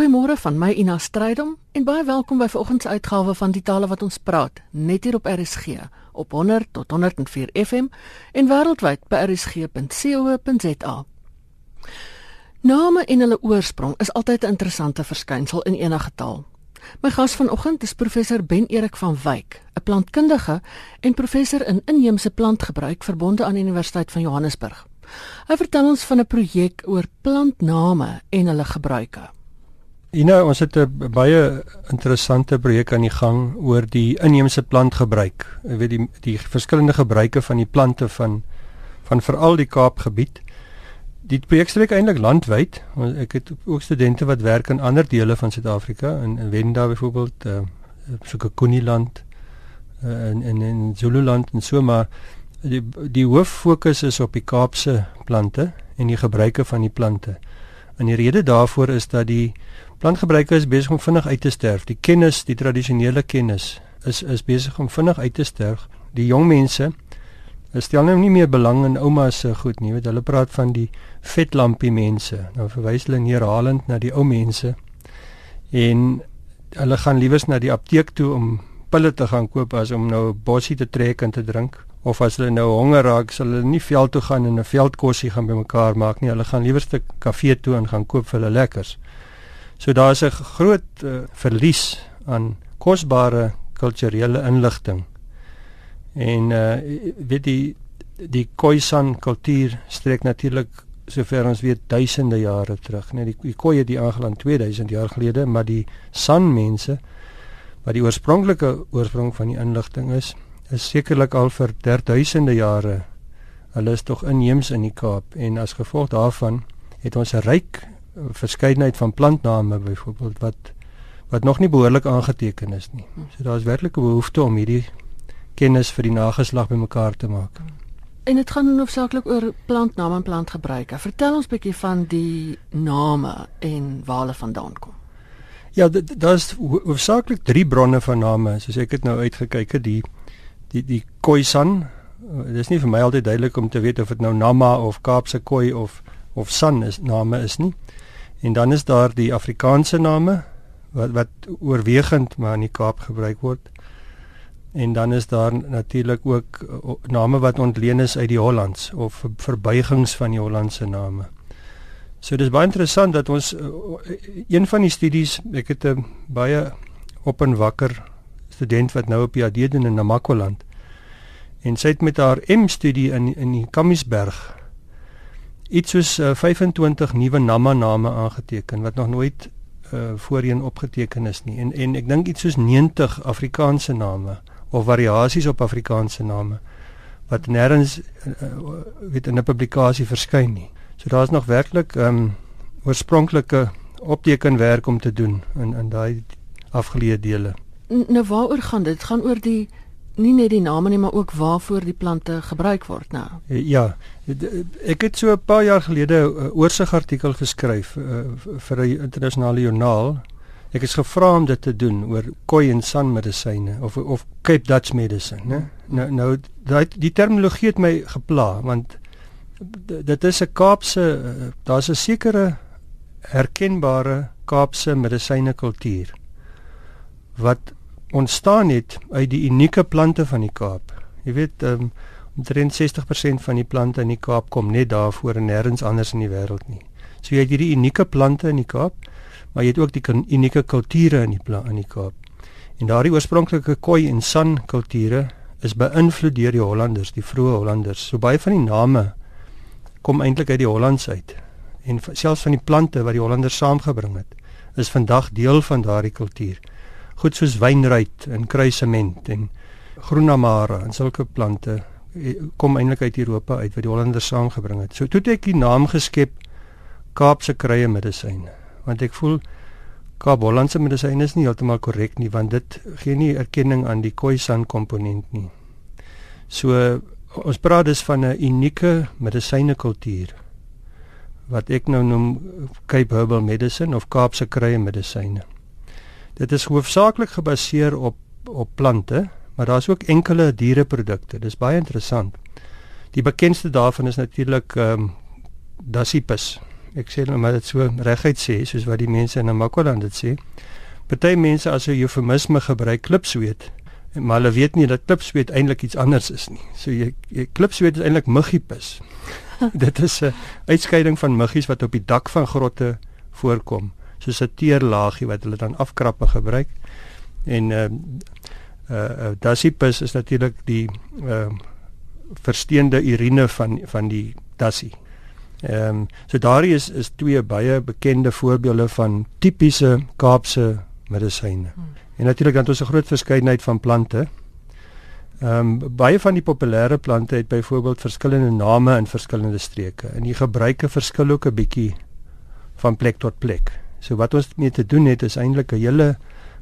Goeiemôre van my Ina Strydom en baie welkom by vanoggend se uitgawe van die tale wat ons praat, net hier op RSG op 100 tot 104 FM en wêreldwyd by rsg.co.za. Name en hulle oorsprong is altyd 'n interessante verskynsel in enige taal. My gas vanoggend is professor Ben Erik van Wyk, 'n plantkundige en professor in inheemse plantgebruik verbonde aan die Universiteit van Johannesburg. Hy vertel ons van 'n projek oor plantname en hulle gebruike. Ina, ons het 'n baie interessante projek aan die gang oor die inheemse plantgebruik. Jy weet die die verskillende gebruike van die plante van van veral die Kaapgebied. Die projek strek eintlik landwyd. Ek het ook studente wat werk in ander dele van Suid-Afrika in Wenda byvoorbeeld, uh so Kuniland uh, in in in Zululand en so maar die die hoof fokus is op die Kaapse plante en die gebruike van die plante. En die rede daarvoor is dat die plantgebruike is besig om vinnig uit te sterf. Die kennis, die tradisionele kennis is is besig om vinnig uit te sterf. Die jong mense stel nou nie meer belang in ouma se goed nie. Weet hulle praat van die vetlampie mense. Nou verwys hulle herhalend na die ou mense. En hulle gaan liewers na die apteek toe om pille te gaan koop as om nou 'n bossie te trek en te drink of as hulle nou honger raak, sal hulle nie veld toe gaan en 'n veldkossie gaan bymekaar maak nie. Hulle gaan liewer 'n kafee toe en gaan koop vir hulle lekkers. So daar's 'n groot uh, verlies aan kosbare kulturele inligting. En uh weet die die Khoisan kultuur strek natuurlik sover ons weet duisende jare terug, nee die, die Khoi het die aangeland 2000 jaar gelede, maar die San mense wat die oorspronklike oorsprong van die inligting is, is sekerlik al vir derduisende jare. Hulle is tog inheems in die Kaap en as gevolg daarvan het ons 'n ryk verskeidenheid van plantname byvoorbeeld wat wat nog nie behoorlik aangeteken is nie. So daar is werklik 'n behoefte om hierdie kennis vir die nageslag bymekaar te maak. En dit gaan hoofsaaklik oor plantname en plantgebruike. Vertel ons bietjie van die name en waar hulle vandaan kom. Ja, daar's hoofsaaklik drie bronne van name, soos ek dit nou uitgekyk het, die die die Khoisan. Uh, dit is nie vir my altyd duidelik om te weet of dit nou Nama of Kaapse Khoi of of San is name is nie. En dan is daar die Afrikaanse name wat wat oorwegend maar in die Kaap gebruik word. En dan is daar natuurlik ook name wat ontleen is uit die Hollands of verbuigings van die Hollandse name. So dis baie interessant dat ons een van die studies, ek het 'n baie op en wakker student wat nou op PhD doen in Namakwaland. En sy het met haar M-studie in in die Kamiesberg iets soos uh, 25 nuwe Nama name aangeteken wat nog nooit uh, voorheen opgeteken is nie. En en ek dink iets soos 90 Afrikaanse name of variasies op Afrikaanse name wat nêrens uh, weet in 'n publikasie verskyn nie. So daar's nog werklik ehm um, oorspronklike optekenwerk om te doen in in daai afgeleë dele nou waaroor gaan? Dit gaan oor die nie net die name nie, maar ook waarvoor die plante gebruik word nou. Ja. Ek het so 'n paar jaar gelede 'n oorsigartikel geskryf uh, vir 'n internasionale joernaal. Ek is gevra om dit te doen oor koi en san medisyne of of Cape Dutch medicine, né? Nou nou daai die terminologie het my gepla want dit is 'n Kaapse daar's 'n sekere herkenbare Kaapse medisyne kultuur wat ontstaan het uit die unieke plante van die Kaap. Jy weet, um, omtrent 60% van die plante in die Kaap kom net daar voor en nêrens anders in die wêreld nie. So jy het hierdie unieke plante in die Kaap, maar jy het ook die unieke kulture in die in die Kaap. En daardie oorspronklike koi en san kulture is beïnvloed deur die Hollanders, die vroeë Hollanders. So baie van die name kom eintlik uit die Hollands uit. En selfs van die plante wat die Hollanders saamgebring het, is vandag deel van daardie kultuur goed soos wynruit en kruisement en groenamara en sulke plante eh, kom eintlik uit Europa uit wat die Hollanders saamgebring het. So toe het ek die naam geskep Kaapse kruie medisyne want ek voel Kaap Hollandse medisyne is nie heeltemal korrek nie want dit gee nie erkenning aan die Khoisan komponent nie. So ons praat dus van 'n unieke medisyne kultuur wat ek nou noem Cape Herbal Medicine of Kaapse kruie medisyne. Dit is hoofsaaklik gebaseer op op plante, maar daar's ook enkele diereprodukte. Dis baie interessant. Die bekendste daarvan is natuurlik ehm um, Dasypus ek sê nou maar dit so reguit sê soos wat die mense in Namakwaland dit sê. Party mense as 'n eufemisme gebruik klipsweet, maar hulle weet nie dat klipsweet eintlik iets anders is nie. So jy, jy klipsweet is eintlik muggiepis. dit is 'n uitskeiding van muggies wat op die dak van grotte voorkom, soos 'n teerlaagie wat hulle dan afkrappe gebruik. En uh, uh, uh dasipus is natuurlik die uh, versteende urine van van die dassie. Ehm um, so daardie is is twee baie bekende voorbeelde van tipiese Kaapse medisyne. Hmm. En natuurlik dan het ons 'n groot verskeidenheid van plante. Ehm um, baie van die populêre plante het byvoorbeeld verskillende name in verskillende streke en die gebruike verskil ook 'n bietjie van plek tot plek. So wat ons mee te doen het is eintlik 'n hele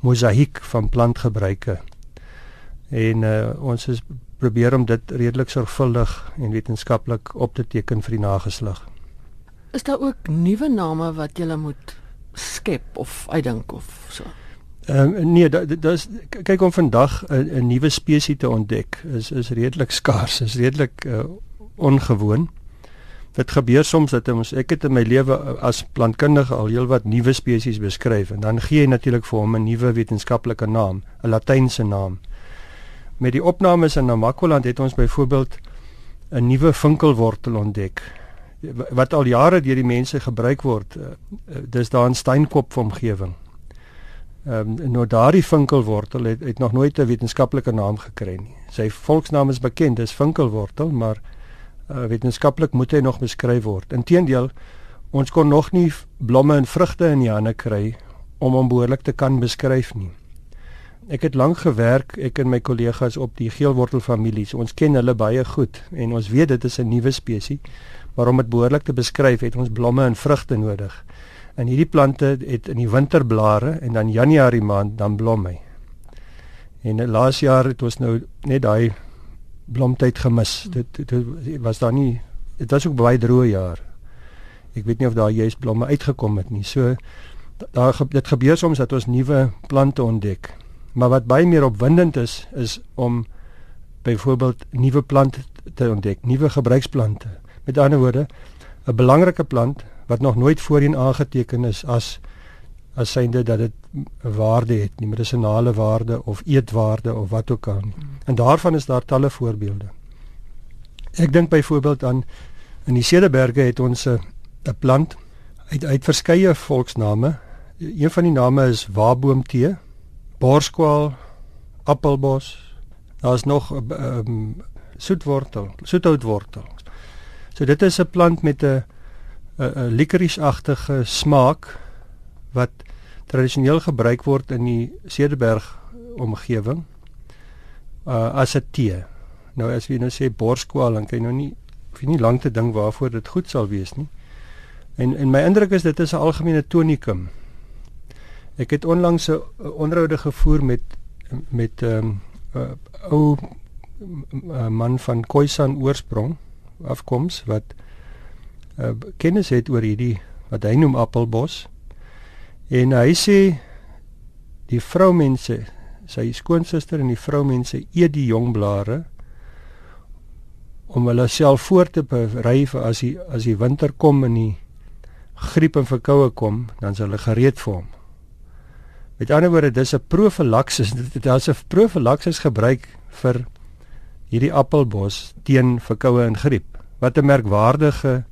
mosaïek van plantgebruike. En uh, ons is probeer om dit redelik sorgvuldig en wetenskaplik op te teken vir die nageslag. Is daar ook nuwe name wat jy moet skep of uitdink of so? Ehm um, nee, dit is kyk om vandag 'n nuwe spesies te ontdek is is redelik skaars, is redelik uh, ongewoon. Dit gebeur soms dat ons ek het in my lewe as plantkundige al heelwat nuwe spesies beskryf en dan gee jy natuurlik vir hom 'n nuwe wetenskaplike naam, 'n latynse naam met die opnames in Namakwaland het ons byvoorbeeld 'n nuwe vinkelwortel ontdek wat al jare deur die mense gebruik word. Uh, dis daar in Steinkop omgewing. Ehm um, nou daardie vinkelwortel het, het nog nooit 'n wetenskaplike naam gekry nie. Sy volksnaam is bekend, dis vinkelwortel, maar uh, wetenskaplik moet hy nog beskryf word. Inteendeel, ons kon nog nie blomme en vrugte in die hande kry om hom behoorlik te kan beskryf nie. Ek het lank gewerk, ek en my kollegas op die geelwortelfamilie. Ons ken hulle baie goed en ons weet dit is 'n nuwe spesies. Maar om dit behoorlik te beskryf, het ons blomme en vrugte nodig. En hierdie plante het in die winter blare en dan Januarie maand dan blom hy. En laas jaar het ons nou net daai blomtyd gemis. Dit, dit, dit was daar nie dit was ook baie droë jaar. Ek weet nie of daar juist blomme uitgekom het nie. So daar dit gebeur soms dat ons nuwe plante ontdek Maar wat baie meer opwindend is, is om byvoorbeeld nuwe plante te ontdek, nuwe gebruiksplante. Met ander woorde, 'n belangrike plant wat nog nooit voorheen aangeteken is as as synde dat dit 'n waarde het, nie medisinale waarde of eetwaarde of wat ook al. En daarvan is daar talle voorbeelde. Ek dink byvoorbeeld aan in die Cederberge het ons 'n 'n plant uit uit verskeie volksname. Een van die name is waarboomtee borskwal, appelbos. Daar's nog um, soetwortel, soethoutwortel. So dit is 'n plant met 'n 'n licorice-agtige smaak wat tradisioneel gebruik word in die Cederberg omgewing uh, as 'n tee. Nou as jy nou sê borskwal, dan kan jy nou nie jy nie lank te dink waarvoor dit goed sal wees nie. En en my indruk is dit is 'n algemene tonikum. Ek het onlangs 'n onderhoude gevoer met met 'n um, uh, ou uh, man van Khoisan oorsprong afkoms wat uh, kennis het oor hierdie wat hy noem appelbos. En hy sê die vroumense, sy skoonsister en die vroumense eet die jong blare om hulle self voor te berei vir as die as die winter kom en die griep en verkoue kom, dan sal hulle gereed vir hom. Met ander woorde, dis 'n profilaksis. Dit is 'n profilaksis gebruik vir hierdie appelbos teen verkoue en griep. Wat 'n merkwaardige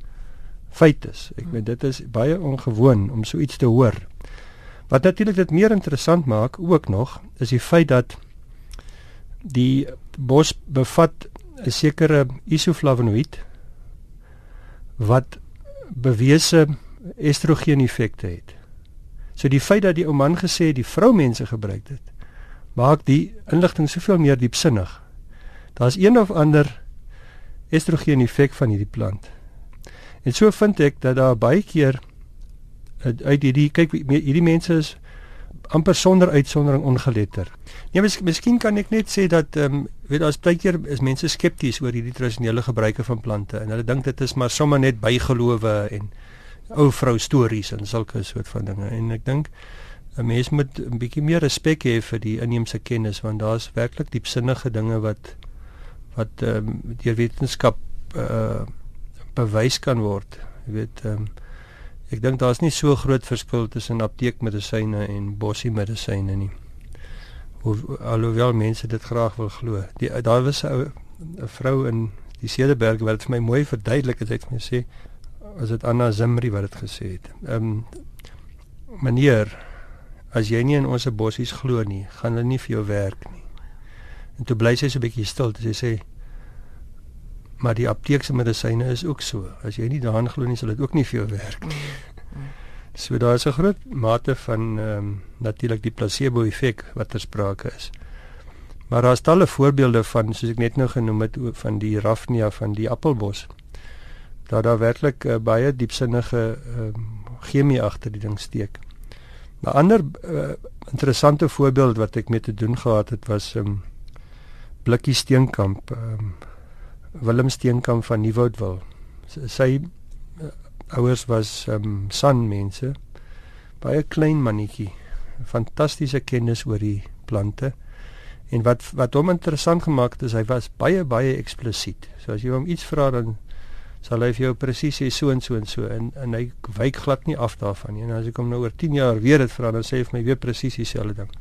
feit is. Ek meen dit is baie ongewoon om so iets te hoor. Wat natuurlik dit meer interessant maak ook nog, is die feit dat die bos bevat 'n sekere isoflavonoïd wat bewese estrogen effekte het. So die feit dat die ou man gesê die vroumense gebruik dit, maak die inligting soveel meer diepsinnig. Daar's een of ander estrogen effek van hierdie plant. En so vind ek dat daar baie keer uit hierdie kyk hierdie mense is amper sonder uitsondering ongeletter. Nee, mis, miskien kan ek net sê dat ehm um, weet daar's baie keer is mense skepties oor hierdie tradisionele gebruike van plante en hulle dink dit is maar sommer net bygelowe en ou vrou stories en sulke soort van dinge en ek dink 'n mens moet 'n bietjie meer respek hê vir die inheemse kennis want daar's werklik diepsinnige dinge wat wat ehm um, deur wetenskap uh bewys kan word. Jy weet ehm um, Ek dink daar's nie so groot verskil tussen apteekmedisyne en bossie medisyne nie. Hoe alhoewel mense dit graag wil glo. Die daar was 'n vrou in die Cederberg wat vir my mooi verduidelik het, het my sê as dit Anna Zimri wat dit gesê het. Ehm um, meneer, as jy nie in ons bossies glo nie, gaan hulle nie vir jou werk nie. En toe bly sy so 'n bietjie stil, sy sê maar die apteekse medisyne is ook so. As jy nie daaraan glo nie, sal dit ook nie vir jou werk nie. So daar is 'n groot mate van ehm um, natuurlik die placebo effek wat ter sprake is. Maar daar is talle voorbeelde van soos ek net nou genoem het van die raffnia van die appelbos. Daar daar werklik uh, baie diepsinnige ehm um, chemie agter die ding steek. 'n Ander uh, interessante voorbeeld wat ek mee te doen gehad het was ehm um, Blikkie Steenkamp ehm um, Willem Steenkamp van Nieuwoudtville. Sy uh, ouers was ehm um, sanmense. Baie klein mannetjie. Fantastiese kennis oor die plante. En wat wat hom interessant gemaak het is hy was baie baie eksplisiet. So as jy hom iets vra dan sal hy vir jou presies sê so en so en so en en hy wyk glad nie af daarvan nie. En as ek hom nou oor 10 jaar weer dit vra dan sê hy vir my weer presies dieselfde ding.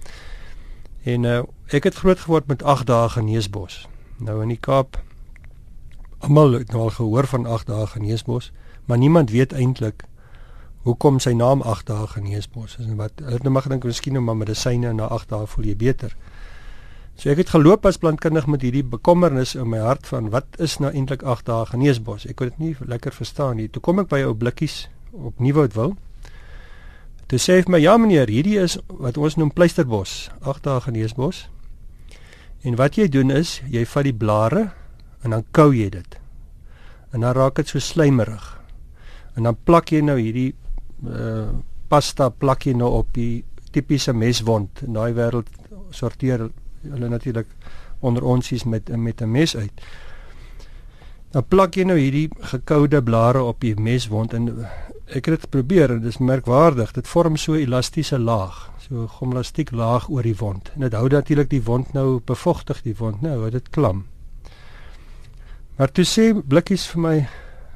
En uh, ek het groot geword met 8 dae geneesbos. Nou in die Kaap almal het nou al gehoor van 8 dae geneesbos, maar niemand weet eintlik hoekom sy naam 8 dae geneesbos is en wat hulle nou mag dink miskien nou maar medisyne na 8 dae voel jy beter. So ek het geloop as plantkundig met hierdie bekommernis in my hart van wat is nou eintlik 8 dae geneesbos? Ek kon dit nie lekker verstaan nie. Toe kom ek by ou blikkies op Nieuwoudtville. Toe sê hy vir my ja meneer, hierdie is wat ons noem pleisterbos, 8 dae geneesbos. En wat jy doen is, jy vat die blare en dan kou jy dit. En dan raak dit so slijmerig. En dan plak jy nou hierdie uh pasta plak jy nou op die tipiese meswond. In daai wêreld sorteer hulle natuurlik onder ons is met met 'n mes uit. Dan plak jy nou hierdie gekoude blare op die meswond en ek het dit probeer en dit is merkwaardig. Dit vorm so 'n elastiese laag, so 'n gomelastiek laag oor die wond. En dit hou natuurlik die wond nou bevochtig die wond, nou hou dit klam. Maar toe sê blikkies vir my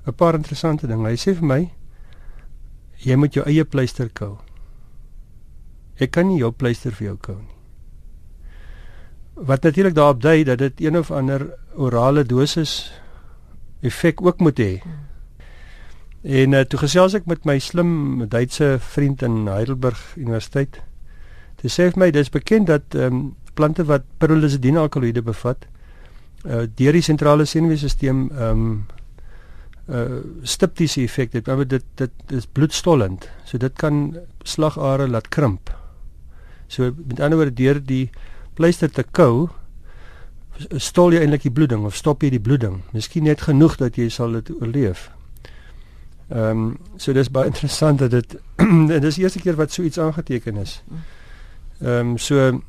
'n paar interessante dinge. Hy sê vir my jy moet jou eie pleister kou. Ek kan nie jou pleister vir jou kou nie. Wat natuurlik daarop dui dat dit een of ander orale dosis effek ook moet hê. En uh, toe gesels ek met my slim Duitse vriend in Heidelberg Universiteit. Hy sê vir my dis bekend dat ehm um, plante wat pyrrolizidine alkaloïde bevat uh, deur die sentrale senuweestelsel ehm um, uh stiptiese effek het. Maar dit dit is bloedstollend. So dit kan slagare laat krimp. So met ander woorde deur die pleister te kou stol jy eintlik die bloeding of stop jy die bloeding. Miskien net genoeg dat jy sal dit oorleef. Ehm um, so dis baie interessant dat dit dit is die eerste keer wat so iets aangeteken is. Ehm um, so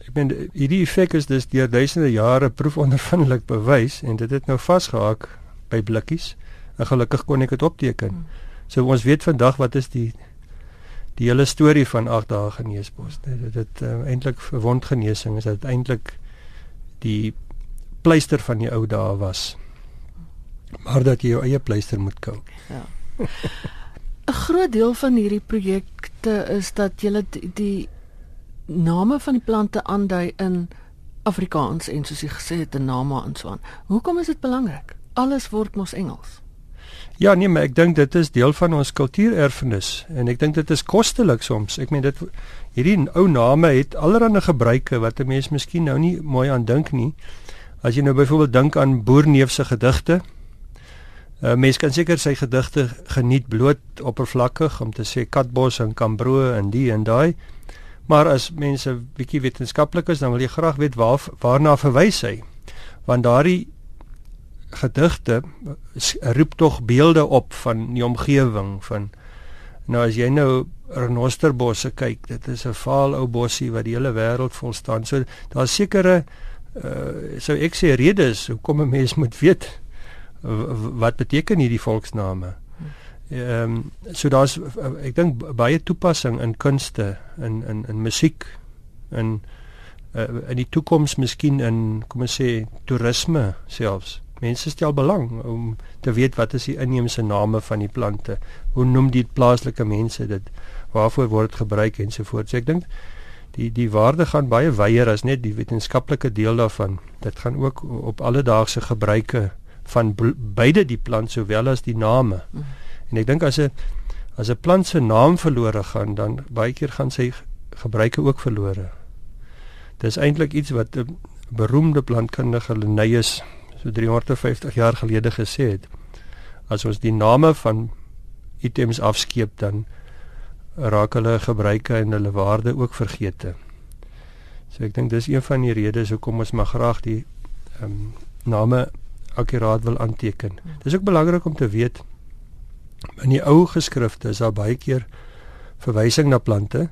ek meen hierdie effek is dus deur duisende jare proefondervindelik bewys en dit het nou vasgehaak by blikkies. En gelukkig kon ek dit opteken. Hmm. So ons weet vandag wat is die die hele storie van 8 dae geneesbos. Dit dit uh, eintlik verwondgenesing is dit eintlik die pleister van die ou dae was. Maar dat jy jou eie pleister moet kou. Ja. 'n Groot deel van hierdie projekte is dat jy die, die name van die plante aandui in Afrikaans en soos jy gesê het 'n naam en so aan. Hoekom is dit belangrik? Alles word mos Engels. Ja, nee, maar ek dink dit is deel van ons kultuurerfenis en ek dink dit is kostelik soms. Ek meen dit hierdie ou name het allerlei gebruike wat 'n mens miskien nou nie mooi aan dink nie. As jy nou byvoorbeeld dink aan Boerneef se gedigte. 'n uh, Mens kan seker sy gedigte geniet bloot oppervlakkig om te sê Katbos en Kambro en die en daai. Maar as mense bietjie wetenskaplik is, dan wil jy graag weet waar waarna verwys hy. Want daardie gedigte roep tog beelde op van die omgewing van nou as jy nou renosterbosse kyk, dit is 'n vaal ou bossie wat die hele wêreld vol staan. So daar's sekere uh sou ek sê redes hoekom 'n mens moet weet wat beteken hierdie volksname. Ehm um, so daar's ek dink baie toepassing in kunste in in in musiek in uh, in die toekoms miskien in kom ons sê toerisme selfs mense stel belang om te weet wat is die inheemse name van die plante. Hoe noem die plaaslike mense dit? Waarvoor word dit gebruik ensovoorts. So ek dink die die waarde gaan baie wyeer as net die wetenskaplike deel daarvan. Dit gaan ook op alledaagse gebruike van beide die plant sowel as die name. Mm. En ek dink as 'n as 'n plant se naam verlore gaan, dan baie keer gaan sy gebruike ook verlore. Dis eintlik iets wat 'n beroemde plantkundige Linnaeus so 350 jaar gelede gesê het. As ons die name van items afskeep dan raak hulle gebruike en hulle waarde ook vergete. So ek dink dis een van die redes hoekom ons maar graag die ehm um, name akkuraat wil aanteken. Dis ook belangrik om te weet in die ou geskrifte is daar baie keer verwysing na plante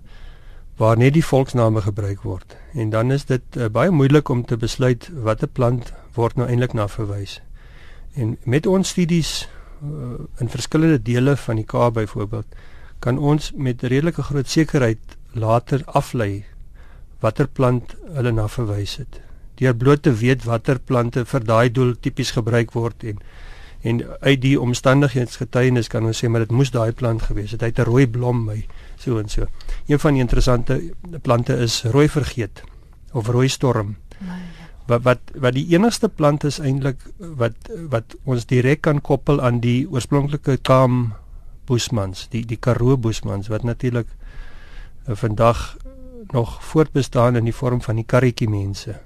waar net die volksname gebruik word en dan is dit uh, baie moeilik om te besluit watter plant word nou eintlik na verwys. En met ons studies uh, in verskillende dele van die Kaap byvoorbeeld kan ons met redelike groot sekerheid later aflei watter plant hulle na verwys het. Deur bloot te weet watter plante vir daai doel tipies gebruik word en en uit die omstandigheidsgetuienis kan ons sê maar dit moes daai plant gewees het. Hy het 'n rooi blom by so en so. Een van die interessante plante is rooi vergeet of rooi storm. Nee, ja. Wat wat wat die enigste plant is eintlik wat wat ons direk kan koppel aan die oorspronklike kaam Boesmans, die die Karoo Boesmans wat natuurlik uh, vandag nog voortbestaan in die vorm van die karretjie mense.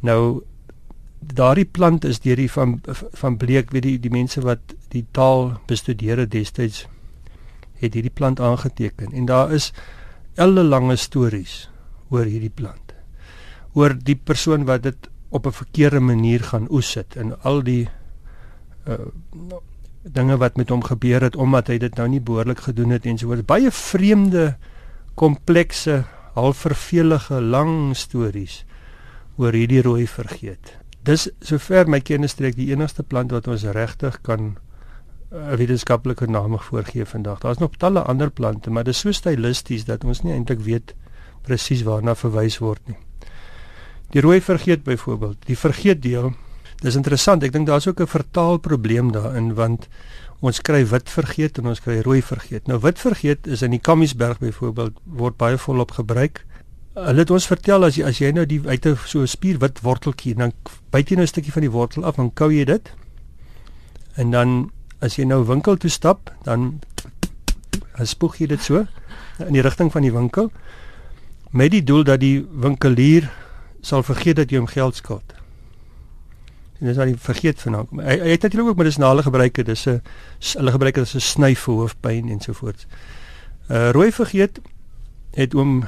Nou daardie plant is deur die van van bleek weet die die mense wat die taal bestudeer het destyds het hierdie plant aangeteken en daar is ellelange stories oor hierdie plant. Oor die persoon wat dit op 'n verkeerde manier gaan oes het en al die uh, dinge wat met hom gebeur het omdat hy dit nou nie behoorlik gedoen het en so voort. Baie vreemde, komplekse, half vervelige lang stories oor hierdie rooi vergeet. Dis sover my kennis strek die enigste plant wat ons regtig kan 'n uh, wetenskaplike naam voorgee vandag. Daar's nog talle ander plante, maar dis so stylisties dat ons nie eintlik weet presies waarna verwys word nie. Die rooi vergeet byvoorbeeld, die vergeet deel Dis interessant. Ek dink daar's ook 'n vertaalprobleem daarin want ons kry wit vergeet en ons kry rooi vergeet. Nou wit vergeet is in die Kamiesberg byvoorbeeld word baie volop gebruik. Hulle het ons vertel as jy as jy nou die uit 'n so 'n spierwit worteltjie dan byt jy nou 'n stukkie van die wortel af en kou jy dit. En dan as jy nou winkel toe stap, dan spoeg jy dit so in die rigting van die winkel met die doel dat die winkelier sal vergeet dat jy hom geld skuld. En dis al vergeet van hom. Hy, hy het natuurlik ook medisinale gebruike. Dis 'n hulle gebruik dit as 'n snyf vir hoofpyn en so voort. Uh rooi vergeet het oom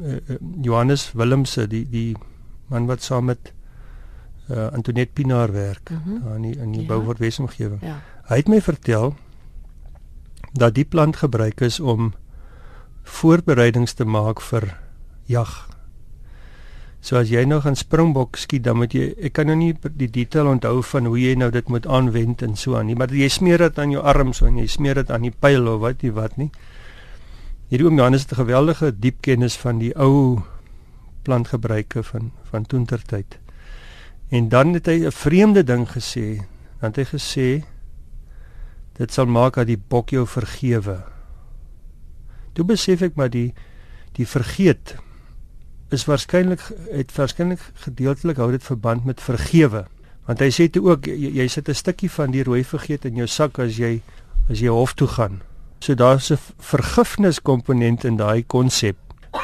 uh, Johannes Willemse die die man wat saam met uh Antoinette Pinaar werk uh mhm. -huh. in die, in die ja. Beaufort Wesomgewing. Ja. Hy het my vertel dat die plant gebruik is om voorbereidings te maak vir jag So as jy nou gaan springbok skiet dan moet jy ek kan nou nie die detail onthou van hoe jy nou dit moet aanwend en so aan nie, maar jy smeer dit aan jou arm so en jy smeer dit aan die pyl of wat jy wat nie. Hierdie oom Johannes het 'n geweldige diep kennis van die ou plantgebruike van van toentertyd. En dan het hy 'n vreemde ding gesê. Dan het hy gesê dit sal maak dat die bok jou vergewe. Toe besef ek maar die die vergeet is waarskynlik het waarskynlik gedeeltelik hou dit verband met vergewe. Want hy sê toe ook jy, jy sit 'n stukkie van die rooi vergeet in jou sak as jy as jy hof toe gaan. So daar's 'n vergifniskomponent in daai konsep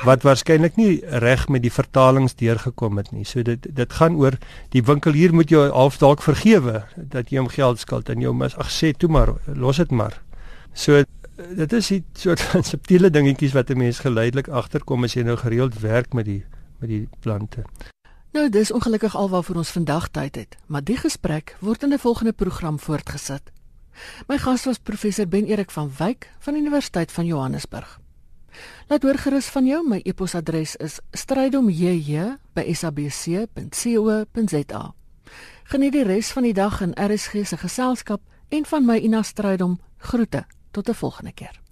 wat waarskynlik nie reg met die vertalings deurgekom het nie. So dit dit gaan oor die winkelier moet jou half dalk vergewe dat jy hom geld skuld en jou mis ag sê toe maar los dit maar. So dit is 'n soort van subtiele dingetjies wat 'n mens geleidelik agterkom as jy nou gereeld werk met die met die plante. Nou dis ongelukkig alwaar vir ons vandag tyd het, maar die gesprek word in 'n volgende program voortgesit. My gas was professor Ben Erik van Wyk van Universiteit van Johannesburg. Laat hoor gerus van jou, my e-posadres is strydomjj@sabc.co.za. Geniet die res van die dag in RSG se geselskap en van my Ina Strydom groete. Tot 'n volgende keer.